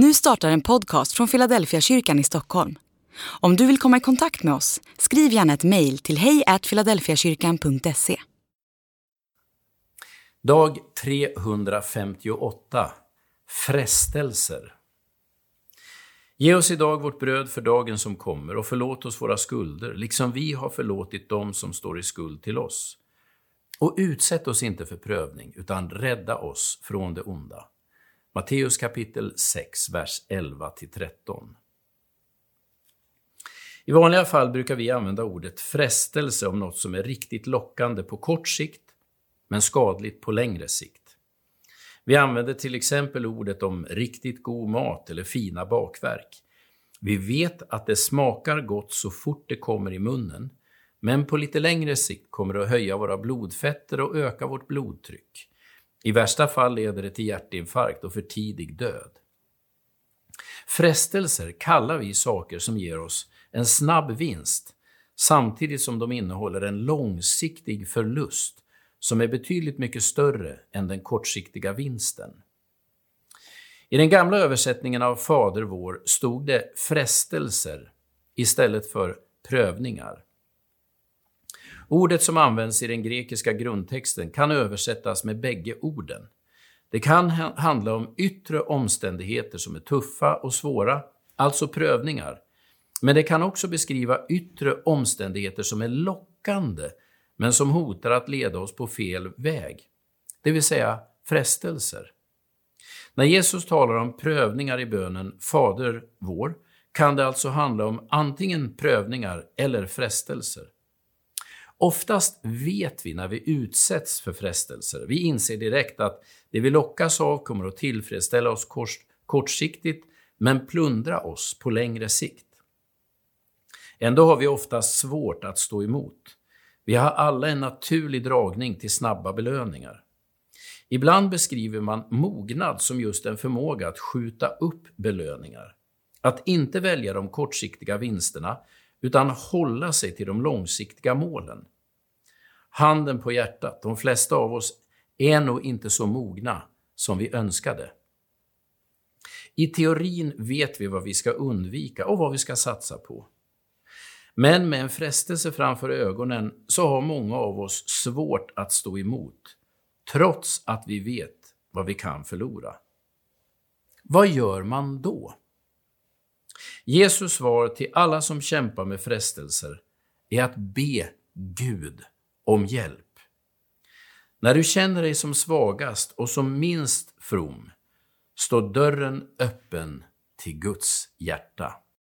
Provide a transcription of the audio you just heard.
Nu startar en podcast från Philadelphia kyrkan i Stockholm. Om du vill komma i kontakt med oss, skriv gärna ett mejl till hejfiladelfiakyrkan.se. Dag 358 Frestelser Ge oss idag vårt bröd för dagen som kommer och förlåt oss våra skulder, liksom vi har förlåtit dem som står i skuld till oss. Och utsätt oss inte för prövning, utan rädda oss från det onda. Matteus kapitel 6, vers 11-13. I vanliga fall brukar vi använda ordet frestelse om något som är riktigt lockande på kort sikt, men skadligt på längre sikt. Vi använder till exempel ordet om riktigt god mat eller fina bakverk. Vi vet att det smakar gott så fort det kommer i munnen, men på lite längre sikt kommer det att höja våra blodfetter och öka vårt blodtryck. I värsta fall leder det till hjärtinfarkt och för tidig död. Frestelser kallar vi saker som ger oss en snabb vinst, samtidigt som de innehåller en långsiktig förlust som är betydligt mycket större än den kortsiktiga vinsten. I den gamla översättningen av Fader vår stod det frestelser istället för prövningar. Ordet som används i den grekiska grundtexten kan översättas med bägge orden. Det kan handla om yttre omständigheter som är tuffa och svåra, alltså prövningar. Men det kan också beskriva yttre omständigheter som är lockande, men som hotar att leda oss på fel väg. Det vill säga frestelser. När Jesus talar om prövningar i bönen Fader vår kan det alltså handla om antingen prövningar eller frestelser. Oftast vet vi när vi utsätts för frestelser. Vi inser direkt att det vi lockas av kommer att tillfredsställa oss kortsiktigt, men plundra oss på längre sikt. Ändå har vi oftast svårt att stå emot. Vi har alla en naturlig dragning till snabba belöningar. Ibland beskriver man mognad som just en förmåga att skjuta upp belöningar. Att inte välja de kortsiktiga vinsterna, utan hålla sig till de långsiktiga målen. Handen på hjärtat, de flesta av oss är nog inte så mogna som vi önskade. I teorin vet vi vad vi ska undvika och vad vi ska satsa på. Men med en frestelse framför ögonen så har många av oss svårt att stå emot, trots att vi vet vad vi kan förlora. Vad gör man då? Jesus svar till alla som kämpar med frestelser är att be Gud om hjälp. När du känner dig som svagast och som minst from står dörren öppen till Guds hjärta.